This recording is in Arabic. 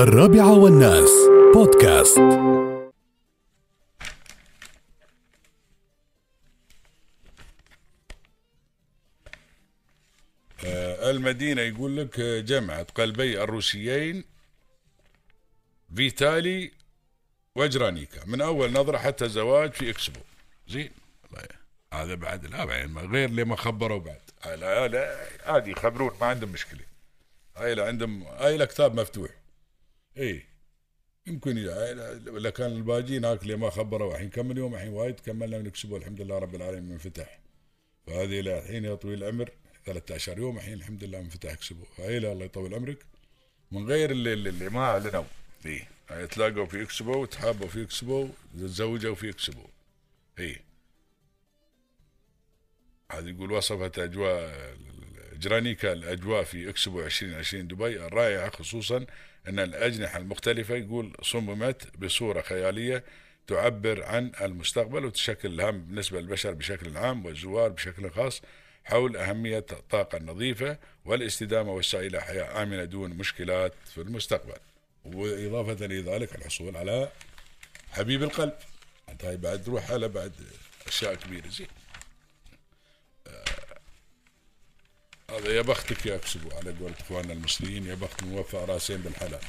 الرابعة والناس. بودكاست. آه، المدينة يقول لك آه، جمعت قلبي الروسيين فيتالي وجرانيكا. من أول نظرة حتى زواج في إكسبو. زين. هذا بعد لا بعد ما غير لما خبروا بعد. آه، لا لا عادي يخبرون ما عندهم مشكلة. هاي عندهم هاي لا كتاب مفتوح. اي يمكن ولا كان الباجي هناك اللي ما خبروا الحين كم يوم الحين وايد كملنا من اكسبو الحمد لله رب العالمين منفتح فهذه إلى الحين يا طويل العمر 13 يوم الحين الحمد لله منفتح اكسبو هاي الله يطول عمرك. من غير اللي, اللي, ما أعلنوا. اي هاي تلاقوا في اكسبو وتحابوا في اكسبو تزوجوا في اكسبو اي هذه يقول وصفت أجواء جرانيكا الأجواء في إكسبو 2020 دبي الرائعة خصوصا أن الأجنحة المختلفة يقول صممت بصورة خيالية تعبر عن المستقبل وتشكل الهم بالنسبة للبشر بشكل عام والزوار بشكل خاص حول أهمية الطاقة النظيفة والاستدامة والسعي إلى حياه آمنة دون مشكلات في المستقبل. وإضافة إلى ذلك الحصول على حبيب القلب. هاي بعد روح على بعد أشياء كبيرة. زين. هذا يا بختك يا اكسبو على قول إخواننا المصريين يا بخت موفى راسين بالحلال.